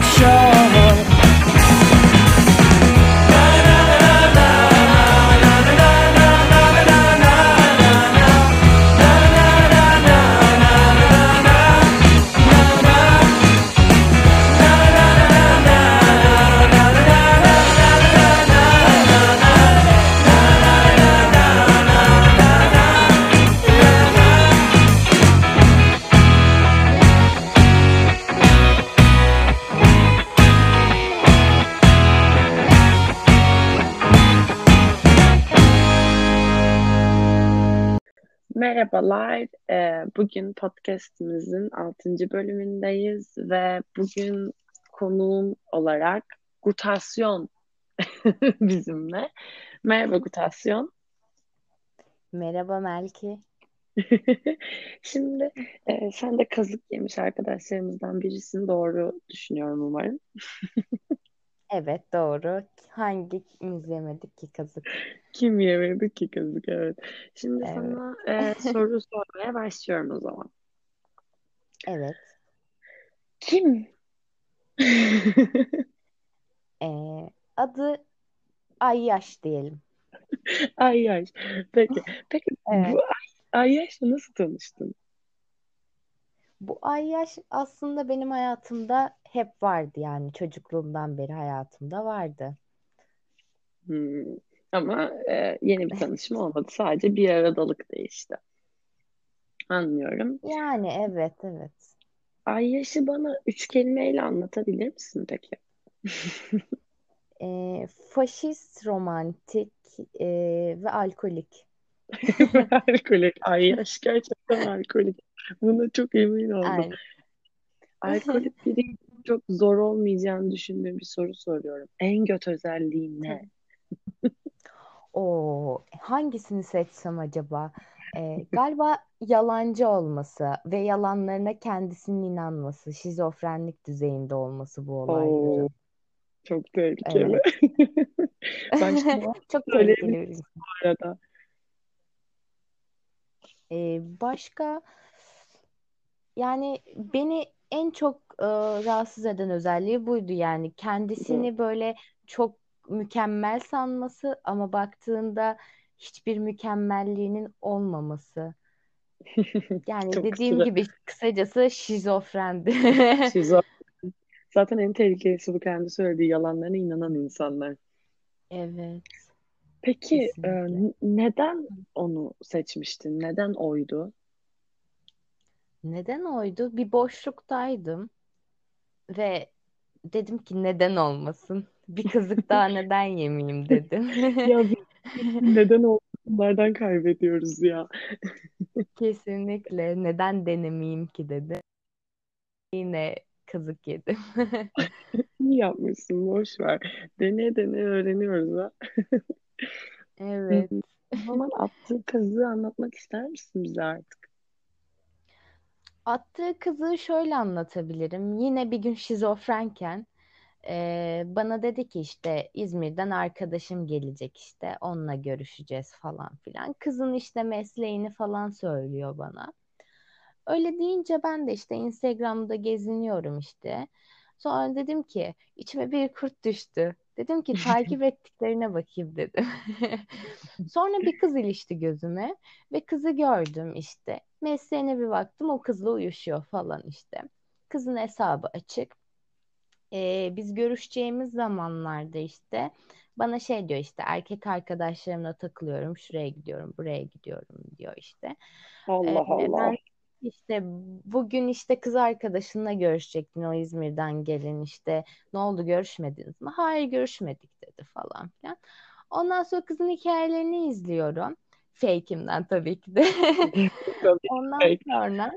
show. Merhabalar. Ee, Bugün podcast'imizin 6. bölümündeyiz ve bugün konuğum olarak Gutasyon bizimle. Merhaba Gutasyon. Merhaba Melki. Şimdi e, sen de kazık yemiş arkadaşlarımızdan birisin. Doğru düşünüyorum umarım. Evet doğru. Hangimiz yemedik ki kazık? Kim yemedi ki kazık? Evet. Şimdi Evet. sana e, soru sormaya başlıyorum o zaman. Evet. Kim? Ee, adı Ayyaş diyelim. Ayyaş. Peki. Peki Evet. bu Ay Ayyaş'la nasıl tanıştın? Bu Ayyaş aslında benim hayatımda hep vardı yani çocukluğumdan beri hayatımda vardı. Hmm. Ama e, yeni bir tanışma olmadı. Sadece bir aradalık değişti. Anlıyorum. Yani evet evet. Ayyaş'ı bana üç kelimeyle anlatabilir misin peki? Ee, faşist, romantik e, ve alkolik. Alkolik. Ayyaş gerçekten alkolik. Buna çok emin oldum. Yani Alkolik biri çok zor olmayacağını düşündüğüm bir soru soruyorum. En göt özelliği ne? o hangisini seçsem acaba? Ee, galiba yalancı olması ve yalanlarına kendisinin inanması, şizofrenlik düzeyinde olması bu olayların. Oo, çok tehlikeli. Evet. Ben Çok tehlikeli bu arada. Ee, başka yani beni en çok e, rahatsız eden özelliği buydu yani kendisini böyle çok mükemmel sanması ama baktığında hiçbir mükemmelliğinin olmaması. Yani Çok dediğim sıra. gibi kısacası şizofrendi. Şizofren. Zaten en tehlikelisi bu kendi söylediği yalanlarına inanan insanlar. Evet, Peki e, kesinlikle. neden onu seçmiştin? Neden oydu? Neden oydu? Bir boşluktaydım ve dedim ki neden olmasın? Bir kızık daha neden yemeyeyim dedim. Ya neden olduğunlardan kaybediyoruz ya. Kesinlikle neden denemeyeyim ki dedi. Yine kazık yedim. İyi yapmışsın, boş ver. Deneye deneye öğreniyoruz ha. Evet. O zaman attığı kazığı anlatmak ister misin bize artık? Attığı kızığı şöyle anlatabilirim. Yine bir gün şizofrenken eee, bana dedi ki işte İzmir'den arkadaşım gelecek işte onunla görüşeceğiz falan filan. Kızın işte mesleğini falan söylüyor bana. Öyle deyince ben de işte Instagram'da geziniyorum işte. Sonra dedim ki içime bir kurt düştü. Dedim ki takip ettiklerine bakayım dedim. Sonra bir kız ilişti gözüme ve kızı gördüm işte. Mesleğine bir baktım o kızla uyuşuyor falan işte. Kızın hesabı açık. Ee, biz görüşeceğimiz zamanlarda işte bana şey diyor işte erkek arkadaşlarımla takılıyorum, şuraya gidiyorum, buraya gidiyorum diyor işte. Allah Ee, Allah. ben işte bugün işte kız arkadaşınla görüşecektin o İzmir'den gelin işte ne oldu görüşmediniz mi? Hayır görüşmedik dedi falan filan. Ondan sonra kızın hikayelerini izliyorum. Fake'imden tabii ki de. Tabii Ondan fake. sonra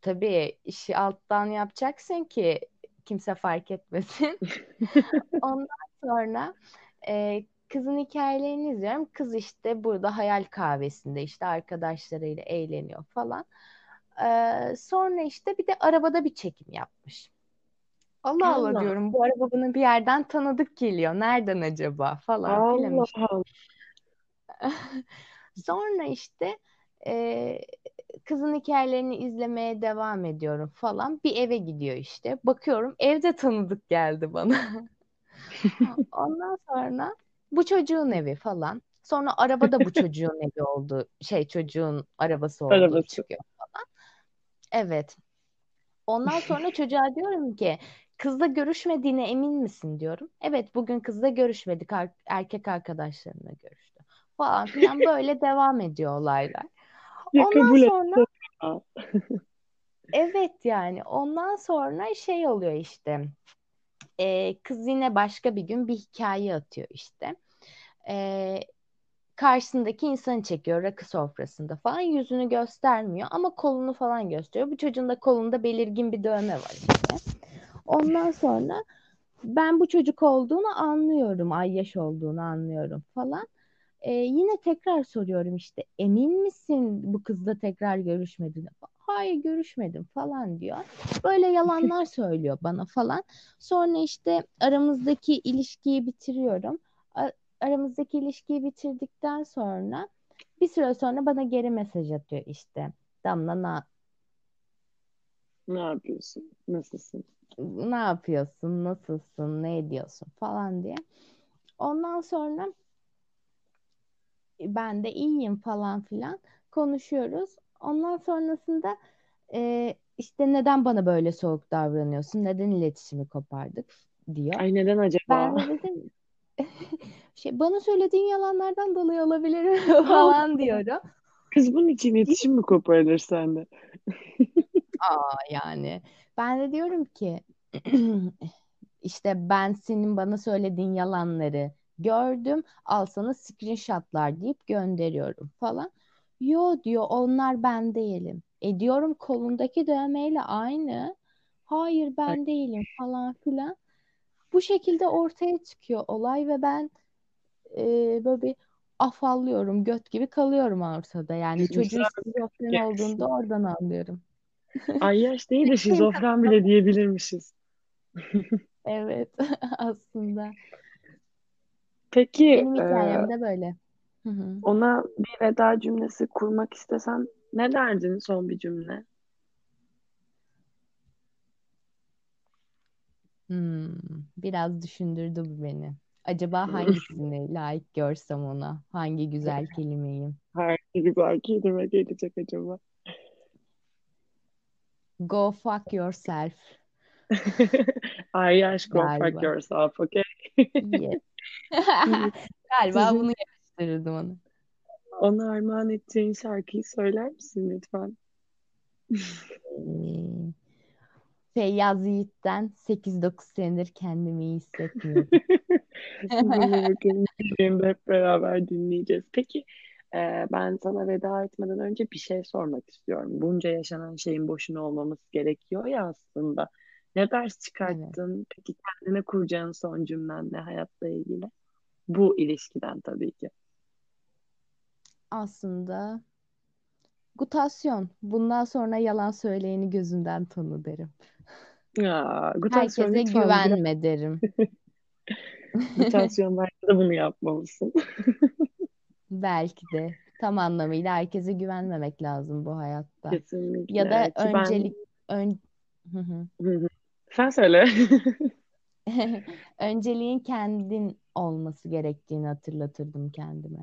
tabii işi alttan yapacaksın ki kimse fark etmesin. Ondan sonra e, kızın hikayelerini izliyorum. Kız işte burada hayal kahvesinde işte arkadaşlarıyla eğleniyor falan. Ee, sonra işte bir de arabada bir çekim yapmış. Allah Allah Allah. diyorum bu araba bana bir yerden tanıdık geliyor. Nereden acaba falan Allah. Allah. Sonra işte e, kızın hikayelerini izlemeye devam ediyorum falan. Bir eve gidiyor işte. Bakıyorum evde tanıdık geldi bana. Ondan sonra bu çocuğun evi falan. Sonra araba da bu çocuğun evi oldu. Şey çocuğun arabası oldu Arabası. çıkıyor falan. Evet. Ondan sonra çocuğa diyorum ki kızla görüşmediğine emin misin diyorum. Evet bugün kızla görüşmedik. Er- erkek arkadaşlarımla görüştü. Falan filan böyle devam ediyor olaylar. Ya Ondan sonra evet yani ondan sonra şey oluyor işte. Ee, kız yine başka bir gün bir hikaye atıyor işte. Ee, karşısındaki insanı çekiyor rakı sofrasında falan yüzünü göstermiyor ama kolunu falan gösteriyor. Bu çocuğun da kolunda belirgin bir dövme var işte. Ondan sonra ben bu çocuk olduğunu anlıyorum, Ayyaş olduğunu anlıyorum falan. Ee, yine tekrar soruyorum işte emin misin bu kızla tekrar görüşmediğine? Hayır görüşmedim falan diyor. Böyle yalanlar söylüyor bana falan. Sonra işte aramızdaki ilişkiyi bitiriyorum. Aramızdaki ilişkiyi bitirdikten sonra bir süre sonra bana geri mesaj atıyor işte. Damla na- Ne yapıyorsun? Nasılsın? ne yapıyorsun, nasılsın, ne ediyorsun falan diye. Ondan sonra ben de iyiyim falan filan konuşuyoruz. Ondan sonrasında e, işte neden bana böyle soğuk davranıyorsun, neden iletişimi kopardık diyor. Ay neden Ben acaba? de dedim şey bana söylediğin yalanlardan dolayı olabilir falan diyorum. Kız bunun için iletişim mi koparılır sende? Aa yani ben de diyorum ki işte ben senin bana söylediğin yalanları gördüm. Al sana screenshotlar deyip gönderiyorum falan. Yo diyor onlar ben değilim. E diyorum kolundaki dövmeyle aynı. Hayır ben değilim falan filan. Bu şekilde ortaya çıkıyor olay ve ben e, böyle bir afallıyorum. Göt gibi kalıyorum ortada. Yani çocuğun şizofren olduğunu da oradan anlıyorum. Ay yaş değil de şizofren bile diyebilirmişiz. Evet aslında. Peki Benim hikayem de böyle. Ona bir veda cümlesi kurmak istesen ne derdin son bir cümle? Hmm, biraz düşündürdü bu beni. Acaba hangisini layık görsem ona? Hangi güzel kelimeyi? Hangi güzel kelime gelecek acaba? Go fuck yourself Ay yaş go fuck galiba. yourself, okay? Yes. Galiba bunu yapıştırırdım ona. ona armağan edeceğin şarkıyı söyler misin lütfen? Feyyaz Yiğit'ten 8-9 senedir kendimi iyi hissetmiyorum. Bugün hep beraber dinleyeceğiz. Peki e, ben sana veda etmeden önce bir şey sormak istiyorum. Bunca yaşanan şeyin boşuna olmaması gerekiyor ya aslında. Ne ders Evet. çıkarttın? Peki kendine kuracağın son cümlen ne hayatla ilgili? Bu ilişkiden tabii ki. Aslında gutasyon. Bundan sonra yalan söyleyeni gözünden tanı derim. Ya, gutasyon Herkese lütfen biraz güvenme derim. gutasyon bence de bunu yapmalısın. Belki de tam anlamıyla herkese güvenmemek lazım bu hayatta. Ya Kesinlikle da ki ben öncelik ön hı. Hı hı. Sen söyle. önceliğin kendin olması gerektiğini hatırlatırdım kendime.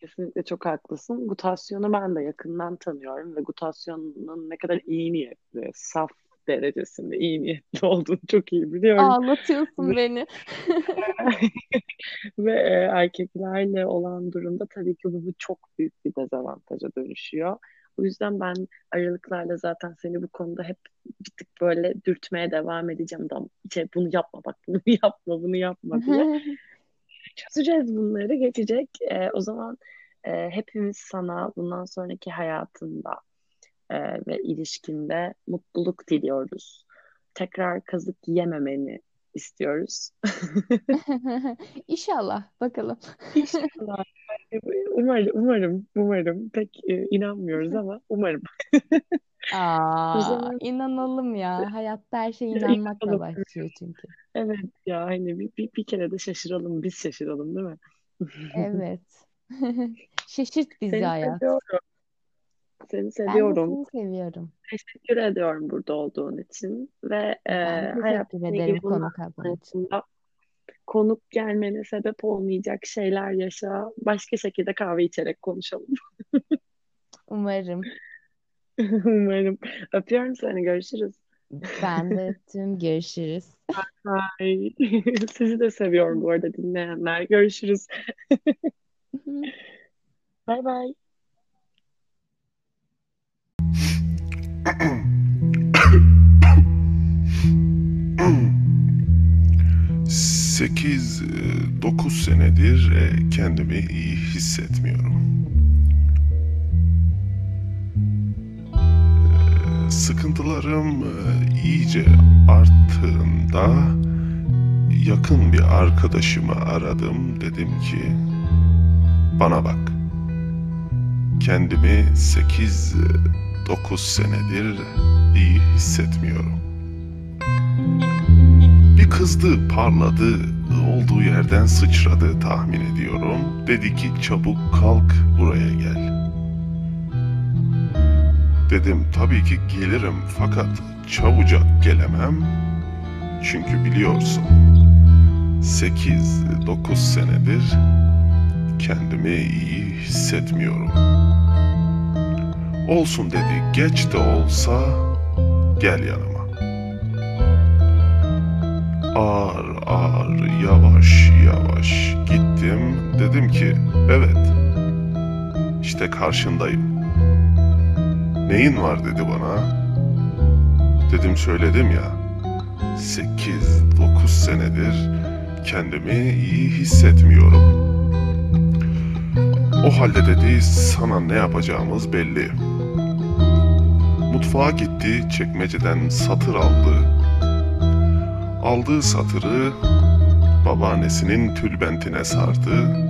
Kesinlikle çok haklısın. Gutasyonu ben de yakından tanıyorum ve gutasyonun ne kadar iyi niyetli, saf derecesinde iyi niyetli olduğunu çok iyi biliyorum. Ağlatıyorsun beni. ve e, erkeklerle olan durumda tabii ki bu, çok büyük bir dezavantaja dönüşüyor. O yüzden ben aralıklarla zaten seni bu konuda hep bir tık böyle dürtmeye devam edeceğim. Da, şey, bunu yapma bak, bunu yapma, bunu yapma diye. Çözeceğiz bunları, geçecek. E, o zaman e, hepimiz sana bundan sonraki hayatında e, ve ilişkinde mutluluk diliyoruz. Tekrar kazık yememeni istiyoruz. İnşallah bakalım. İnşallah. Umarım, umarım, umarım. Pek e, inanmıyoruz ama umarım. O Aa, zaman inanalım ya. Hayatta her şey ya inanmakla inanalım. başlıyor çünkü. Evet ya hani bir, bir, bir kere de şaşıralım, biz şaşıralım değil mi? Evet. Şaşırt bizi Seni hayat. seviyorum. Seni Ben de seviyorum. seni seviyorum. Teşekkür ediyorum burada olduğun için ve e, Ben teşekkür hayatımla ederim ilgili konuk için konuk gelmene sebep olmayacak şeyler yaşa. Başka şekilde kahve içerek konuşalım. Umarım. Umarım. Öpüyorum seni. Görüşürüz. Ben de tüm görüşürüz. Bye. Sizi de seviyorum bu arada dinleyenler. Görüşürüz. bye bye. 8-9 e, senedir e, kendimi iyi hissetmiyorum. E, sıkıntılarım iyice arttığında yakın bir arkadaşımı aradım. Dedim ki bana bak kendimi 8-9 senedir iyi hissetmiyorum. Bir kızdı, parladı, olduğu yerden sıçradı tahmin ediyorum. Dedi ki çabuk kalk buraya gel. Dedim tabii ki gelirim fakat çabucak gelemem. Çünkü biliyorsun 8-9 senedir kendimi iyi hissetmiyorum. Olsun dedi geç de olsa gel yanıma. Ağır ağır yavaş yavaş gittim. Dedim ki evet işte karşındayım. Neyin var dedi bana. Dedim söyledim ya. 8-9 senedir kendimi iyi hissetmiyorum. O halde dedi sana ne yapacağımız belli. Mutfağa gitti çekmeceden satır aldı. Aldığı satırı babaannesinin tülbentine sardı.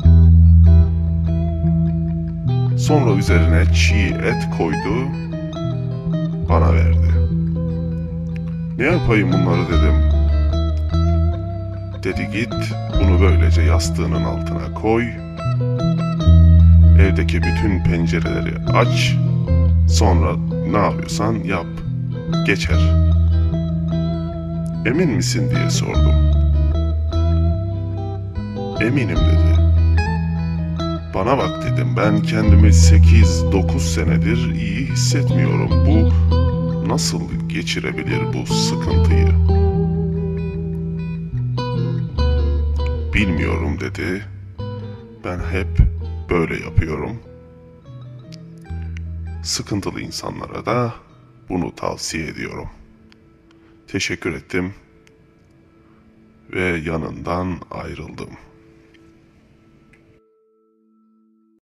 Sonra üzerine çiğ et koydu, bana verdi. Ne yapayım bunları dedim. Dedi git bunu böylece yastığının altına koy. Evdeki bütün pencereleri aç. Sonra ne yapıyorsan yap. Geçer. Emin misin diye sordum. Eminim dedi. Bana bak dedim ben kendimi 8-9 senedir iyi hissetmiyorum. Bu nasıl geçirebilir bu sıkıntıyı? Bilmiyorum dedi. Ben hep böyle yapıyorum. Sıkıntılı insanlara da bunu tavsiye ediyorum. Teşekkür ettim ve yanından ayrıldım.